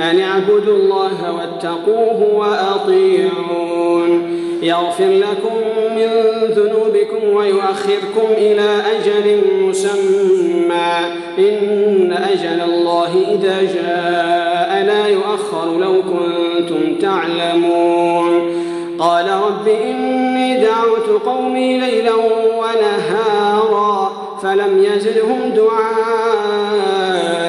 أن اعبدوا الله واتقوه وأطيعون. يغفر لكم من ذنوبكم ويؤخركم إلى أجل مسمى. إن أجل الله إذا جاء لا يؤخر لو كنتم تعلمون. قال رب إني دعوت قومي ليلا ونهارا فلم يزدهم دعائي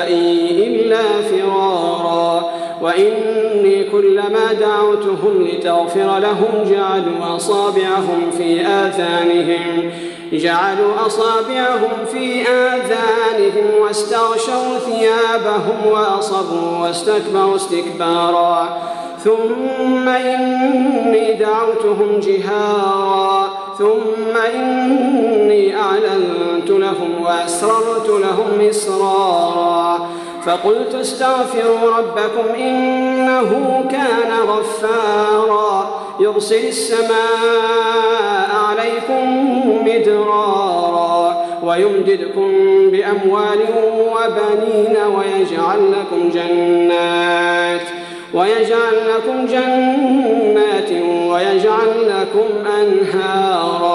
وإني كلما دعوتهم لتغفر لهم جعلوا أصابعهم في آذانهم جعلوا أصابعهم في آذانهم واستغشوا ثيابهم وأصروا واستكبروا استكبارا. ثم إني دعوتهم جهارا. ثم إني أعلنت لهم وأسررت لهم إسرارا. فقلت استغفروا ربكم إنه كان غفارا. يرسل السماء عليكم مدرارا ويمددكم بأموال وبنين ويجعل لكم جنات ويجعل لكم جنات ويجعل لكم أنهارا.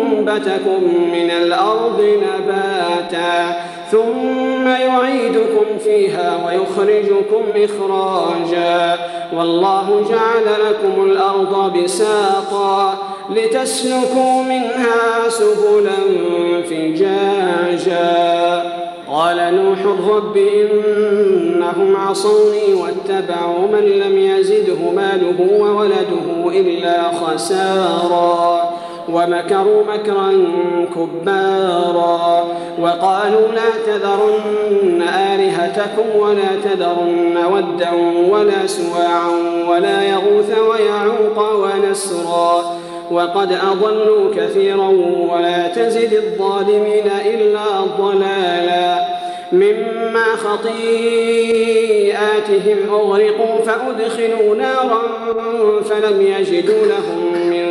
أنبتكم من الأرض نباتا ثم يعيدكم فيها ويخرجكم إخراجا. والله جعل لكم الأرض بساطا لتسلكوا منها سبلا فجاجا. قال نوح رب إنهم عصوني واتبعوا من لم يزده ماله وولده إلا خسارا. ومكروا مكرا كبارا وقالوا لا تذرن آلهتكم ولا تذرن ودا ولا سواعا ولا يغوث ويعوق ونسرا وقد أضلوا كثيرا ولا تزد الظالمين إلا ضلالا مما خطيئاتهم أغرقوا فأدخلوا نارا فلم يجدوا لهم من